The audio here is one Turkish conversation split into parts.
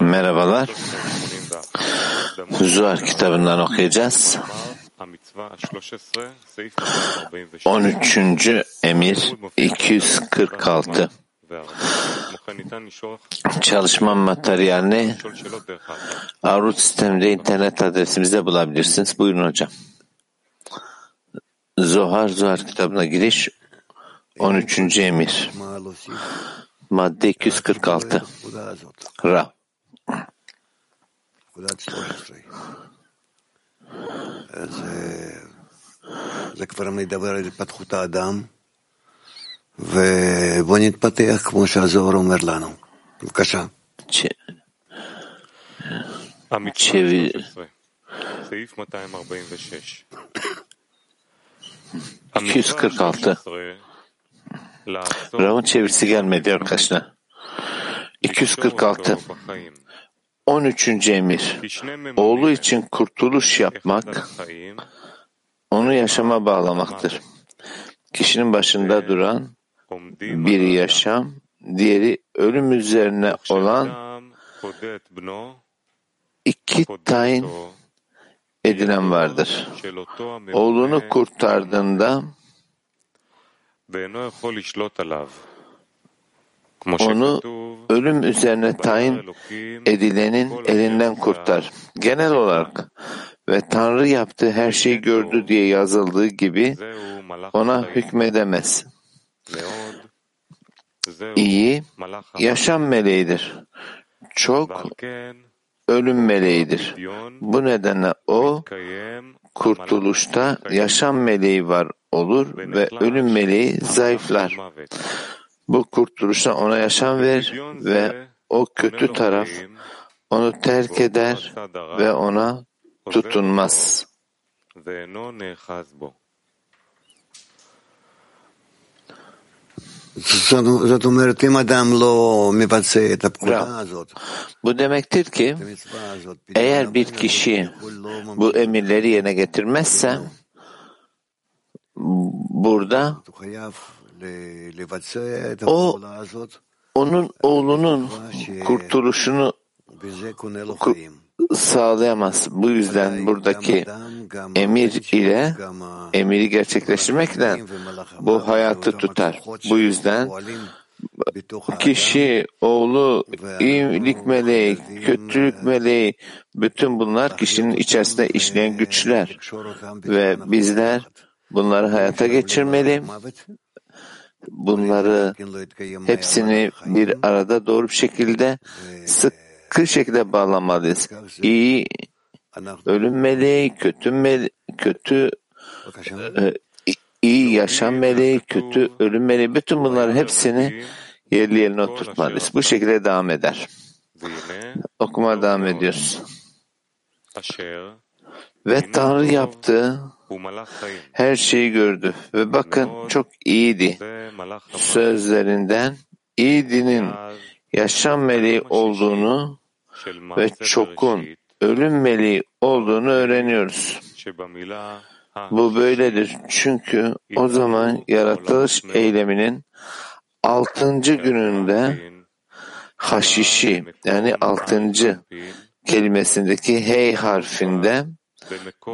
Merhabalar. Zuhar kitabından okuyacağız. 13. Emir 246 Çalışma materyalini Arut sisteminde internet adresimizde bulabilirsiniz. Buyurun hocam. Zohar Zohar kitabına giriş 13. Emir. Madde 246 Ra ובוא נתפתח כמו שהזוהר אומר לנו. בבקשה. סעיף 246. 246. Rav'ın çevirisi gelmedi arkadaşlar. 246 13. emir. Oğlu için kurtuluş yapmak onu yaşama bağlamaktır. Kişinin başında duran bir yaşam, diğeri ölüm üzerine olan iki tayin edilen vardır. Oğlunu kurtardığında onu ölüm üzerine tayin edilenin elinden kurtar. Genel olarak ve Tanrı yaptığı her şeyi gördü diye yazıldığı gibi ona hükmedemez. İyi yaşam meleğidir. Çok ölüm meleğidir. Bu nedenle o kurtuluşta yaşam meleği var olur ve ölüm meleği zayıflar. Bu kurtuluşta ona yaşam verir ve o kötü taraf onu terk eder ve ona tutunmaz. Bu demektir ki eğer bir kişi bu emirleri yerine getirmezse burada o onun oğlunun kurtuluşunu sağlayamaz. Bu yüzden buradaki emir ile emiri gerçekleştirmekle bu hayatı tutar. Bu yüzden kişi, oğlu, iyilik meleği, kötülük meleği, bütün bunlar kişinin içerisinde işleyen güçler. Ve bizler bunları hayata geçirmeli. Bunları hepsini bir arada doğru bir şekilde sık farklı şekilde bağlamalıyız. İyi ölüm meleği, kötü mele, kötü e, iyi yaşam meleği, kötü ölüm meleği bütün bunların hepsini yerli yerine oturtmalıyız. Bu şekilde devam eder. Okuma devam ediyoruz. Ve Tanrı yaptı, her şeyi gördü ve bakın çok iyiydi. Sözlerinden iyidinin yaşam meleği olduğunu ve çokun, ölüm meleği olduğunu öğreniyoruz. Bu böyledir. Çünkü o zaman yaratılış eyleminin altıncı gününde haşişi yani altıncı kelimesindeki hey harfinde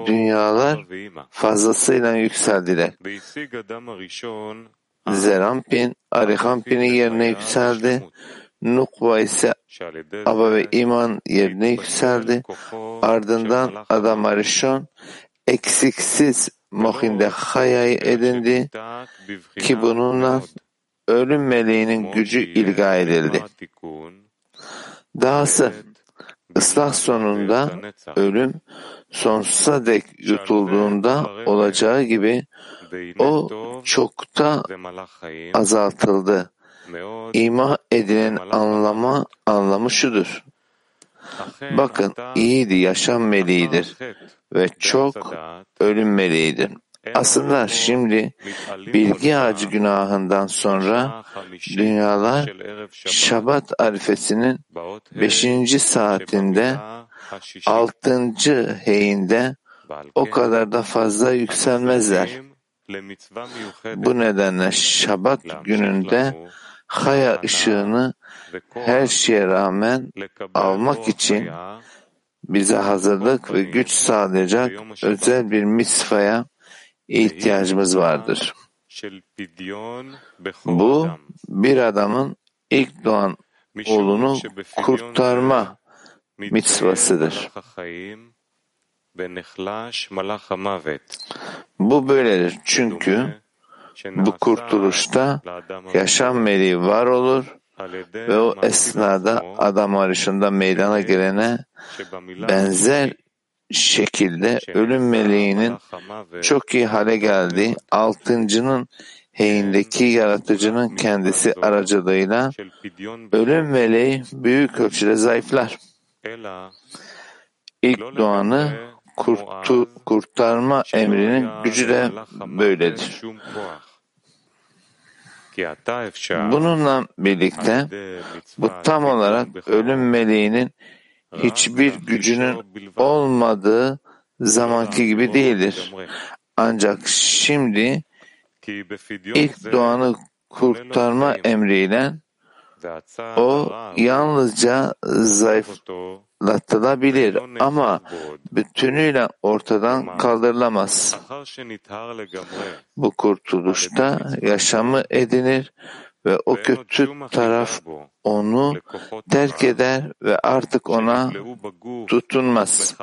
dünyalar fazlasıyla yükseldiler. Zerampin, Arihampin'in yerine yükseldi. Nukva ise aba ve iman yerine yükseldi. Ardından adam Arishon eksiksiz Mohinde Haya'yı edindi ki bununla ölüm meleğinin gücü ilga edildi. Dahası ıslah sonunda ölüm sonsuza dek yutulduğunda olacağı gibi o çokta azaltıldı. İmah edilen anlama, anlamı şudur. Bakın iyiydi, yaşam meleğidir ve çok ölüm meleğidir. Aslında şimdi bilgi ağacı günahından sonra dünyalar Şabat arifesinin beşinci saatinde altıncı heyinde o kadar da fazla yükselmezler. Bu nedenle Şabat gününde Haya ışığını her şeye rağmen almak için bize hazırlık ve güç sağlayacak özel bir misfaya ihtiyacımız vardır. Bu bir adamın ilk doğan oğlunu kurtarma mitzvasıdır. Bu böyledir. Çünkü bu kurtuluşta yaşam meleği var olur ve o esnada adam arışında meydana gelene benzer şekilde ölüm meleğinin çok iyi hale geldiği altıncının heyindeki yaratıcının kendisi aracılığıyla ölüm meleği büyük ölçüde zayıflar. İlk doğanı kurtu, kurtarma emrinin gücü de böyledir. Bununla birlikte bu tam olarak ölüm meleğinin hiçbir gücünün olmadığı zamanki gibi değildir. Ancak şimdi ilk doğanı kurtarma emriyle o yalnızca zayıflatılabilir ama bütünüyle ortadan kaldırılamaz. Bu kurtuluşta yaşamı edinir ve o kötü taraf onu terk eder ve artık ona tutunmaz.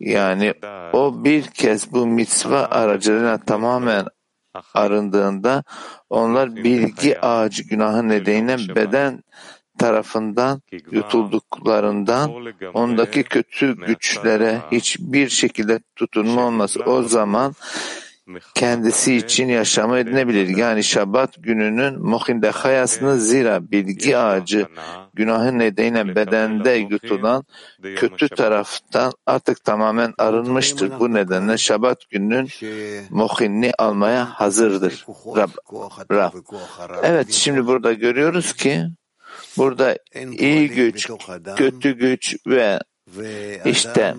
Yani o bir kez bu mitzva aracılığıyla tamamen arındığında onlar bilgi ağacı günahı nedeniyle beden tarafından yutulduklarından ondaki kötü güçlere hiçbir şekilde tutunma olmaz. O zaman kendisi için yaşamı edinebilir. Yani Şabat gününün muhinde hayasını zira bilgi ağacı günahı nedeniyle bedende yutulan kötü taraftan artık tamamen arınmıştır. Bu nedenle Şabat gününün muhinni almaya hazırdır. Rab, Rab. Evet şimdi burada görüyoruz ki burada iyi güç, kötü güç ve işte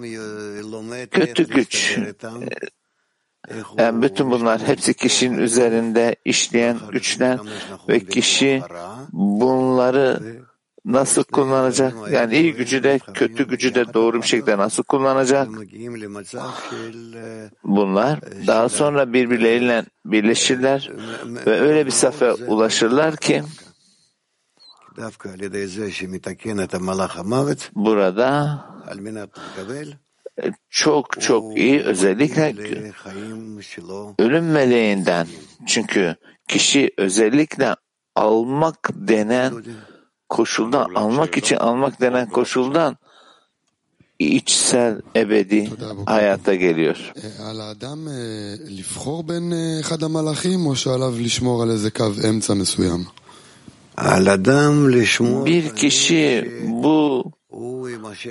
kötü güç. Yani bütün bunlar hepsi kişinin üzerinde işleyen güçler ve kişi bunları nasıl kullanacak? Yani iyi gücü de kötü gücü de doğru bir şekilde nasıl kullanacak? Bunlar daha sonra birbirleriyle birleşirler ve öyle bir safhaya ulaşırlar ki burada çok çok iyi. özellikle ölüm meleğinden. Çünkü kişi özellikle almak denen koşuldan almak için almak denen koşuldan içsel ebedi hayata geliyor. Bir kişi bu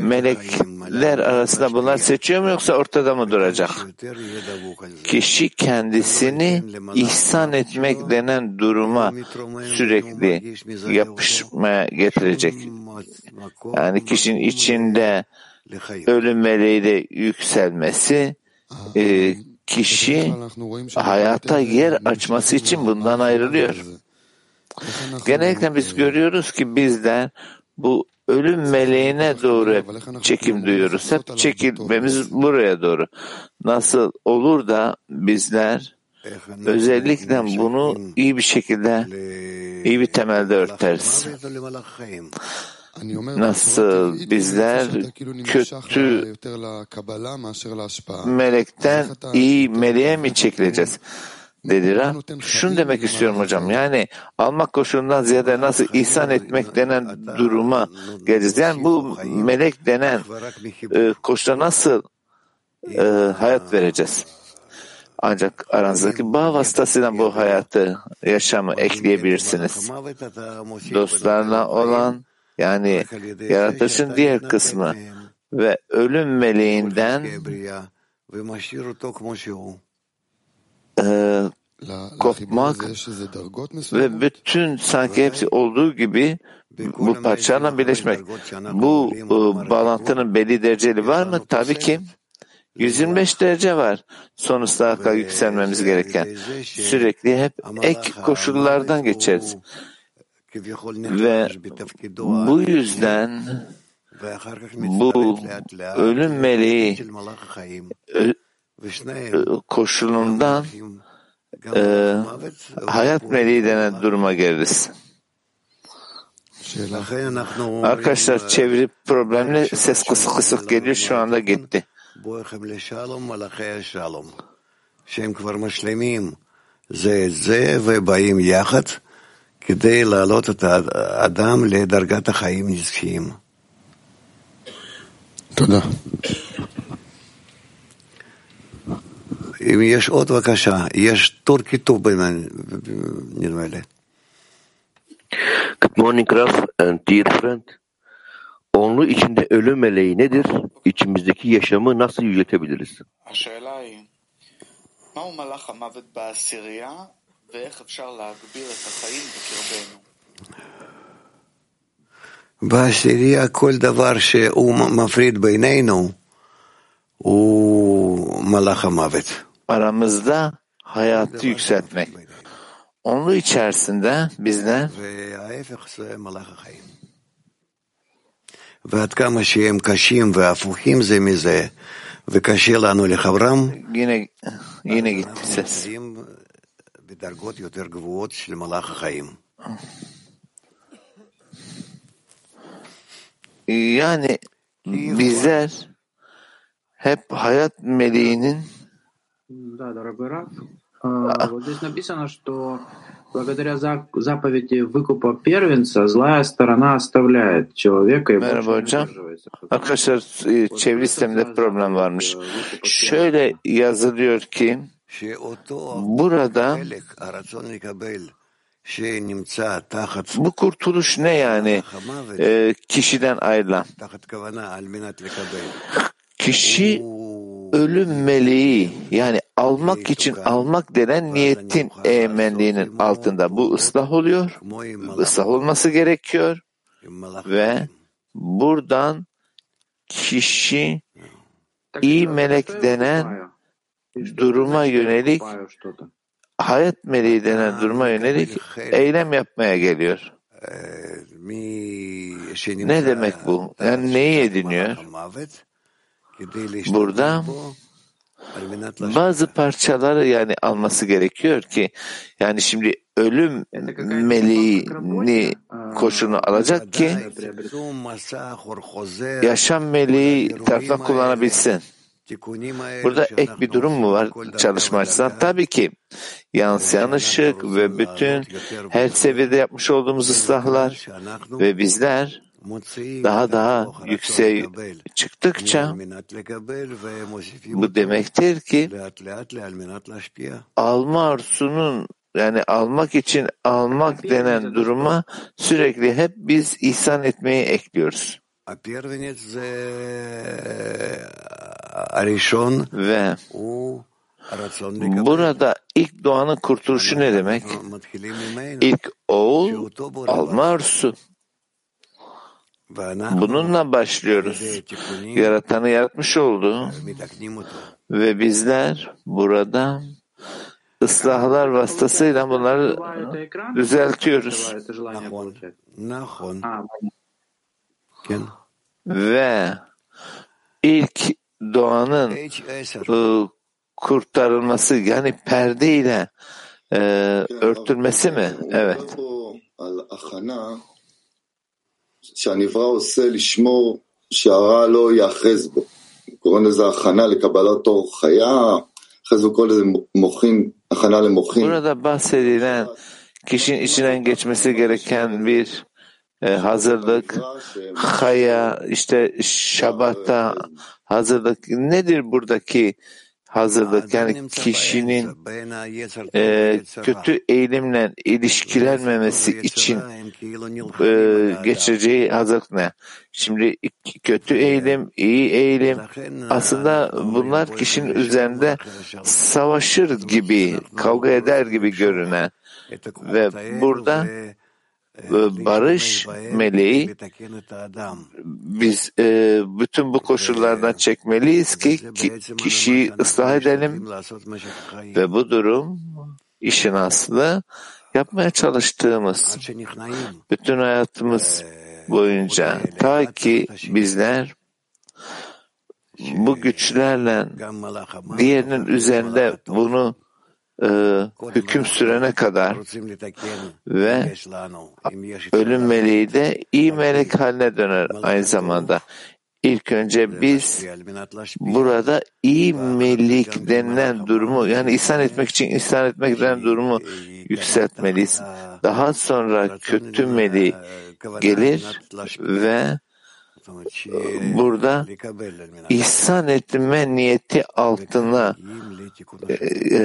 melekler arasında bunlar seçiyor mu yoksa ortada mı duracak? Kişi kendisini ihsan etmek denen duruma sürekli yapışmaya getirecek. Yani kişinin içinde ölüm meleği de yükselmesi e, kişi hayata yer açması için bundan ayrılıyor. Genellikle biz görüyoruz ki bizler bu ölüm meleğine doğru hep çekim duyuyoruz. Hep çekilmemiz buraya doğru. Nasıl olur da bizler özellikle bunu iyi bir şekilde iyi bir temelde örteriz. Nasıl bizler kötü melekten iyi meleğe mi çekileceğiz? Dedi Ra. Şunu demek istiyorum hocam. Yani almak koşulundan ziyade nasıl ihsan etmek denen duruma geleceğiz. Yani bu melek denen e, koşula nasıl e, hayat vereceğiz? Ancak aranızdaki bağ vasıtasıyla bu hayatı, yaşamı ekleyebilirsiniz. Dostlarla olan yani yaratışın diğer kısmı ve ölüm meleğinden e, kopmak ve bütün sanki hepsi olduğu gibi bu parçalarla birleşmek. Bu e, bağlantının belli dereceli var mı? Tabii ki. 125 derece var. Kadar yükselmemiz gereken. Sürekli hep ek koşullardan geçeriz. Ve bu yüzden bu ölüm meleği koşulundan e, hayat meleği denen duruma geliriz. Arkadaşlar çeviri problemli ses kısık kısık geliyor şu anda gitti. בואכם לשלום מלאכי השלום, שהם כבר משלימים זה את זה ובאים יחד כדי להעלות את האדם לדרגת החיים נצחיים. תודה. אם יש עוד בבקשה, יש טור כיתוב בין, נדמה לי. Good morning, Raf and dear friend. Onlu içinde ölüm meleği nedir? İçimizdeki yaşamı nasıl yüceltebiliriz? השאלה היא, מהו מלאך המוות בעשירייה ואיך אפשר להגביר את החיים בקרבנו? בעשירייה כל דבר שהוא מפריד בינינו הוא מלאך המוות. Aramızda hayatı yükseltmek. Onun içerisinde bizler וההפך זה מלאך החיים. ועד כמה שהם קשים והפוכים זה מזה, וקשה לנו לחברם, yine yine gitti ses. נמצאים בדרגות יותר גבוהות של מלאך החיים. Yani bizler hep hayat meleğinin Да, дорогой Раф. Вот здесь написано, что благодаря заповеди выкупа первенца злая сторона ostavляет человека и Merhaba hocam. Arkadaşlar çeviri sisteminde problem varmış. Şöyle yazılıyor ki burada bu kurtuluş ne yani? E, kişiden ayrılan. Kişi ölüm meleği yani almak için almak denen niyetin eğmenliğinin altında bu ıslah oluyor. Islah olması gerekiyor. Ve buradan kişi iyi melek denen duruma yönelik hayat meleği denen duruma yönelik eylem yapmaya geliyor. Ne demek bu? Yani neyi ediniyor? Burada bazı parçalar yani alması gerekiyor ki yani şimdi ölüm meleğini koşunu alacak ki yaşam meleği tarafından kullanabilsin. Burada ek bir durum mu var çalışma açısından? Tabii ki yansıyan ışık ve bütün her seviyede yapmış olduğumuz ıslahlar ve bizler daha daha yüksek çıktıkça bu demektir ki alma arzusunun yani almak için almak denen duruma sürekli hep biz ihsan etmeyi ekliyoruz. Ve Burada ilk doğanın kurtuluşu ne demek? İlk oğul alma arzusu. Bununla başlıyoruz. Yaratanı yaratmış oldu ve bizler burada ıslahlar vasıtasıyla bunları düzeltiyoruz. Ve ilk doğanın e, kurtarılması yani perdeyle e, örtülmesi mi? Evet. שהנברא עושה לשמור שהרע לא ייאחז בו. קוראים לזה הכנה לקבלת אור חיה, אחרי זה הוא קורא לזה מוחין, הכנה למוחין. Burada bahsedilen kişinin içinden geçmesi gereken bir e, hazırlık, haya, işte şabatta hazırlık. Nedir buradaki hazırlık? Yani kişinin e, kötü eğilimle ilişkilenmemesi için e, geçireceği hazırlık ne? Şimdi kötü eğilim, iyi eğilim aslında bunlar kişinin üzerinde savaşır gibi, kavga eder gibi görünen ve burada e, ee, barış meleği biz e, bütün bu koşullardan çekmeliyiz ki, ki kişiyi ıslah edelim ve bu durum işin aslında yapmaya çalıştığımız bütün hayatımız boyunca ta ki bizler bu güçlerle diğerinin üzerinde bunu e, hüküm sürene kadar ve ölüm meleği de iyi melek haline döner aynı zamanda. İlk önce biz burada iyi melik denilen durumu yani ihsan etmek için ihsan etmek denilen durumu yükseltmeliyiz. Daha sonra kötü meli gelir ve ee, burada ihsan etme niyeti altına e, e,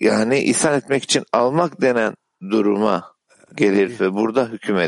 yani ihsan etmek için almak denen duruma gelir ve burada hüküm.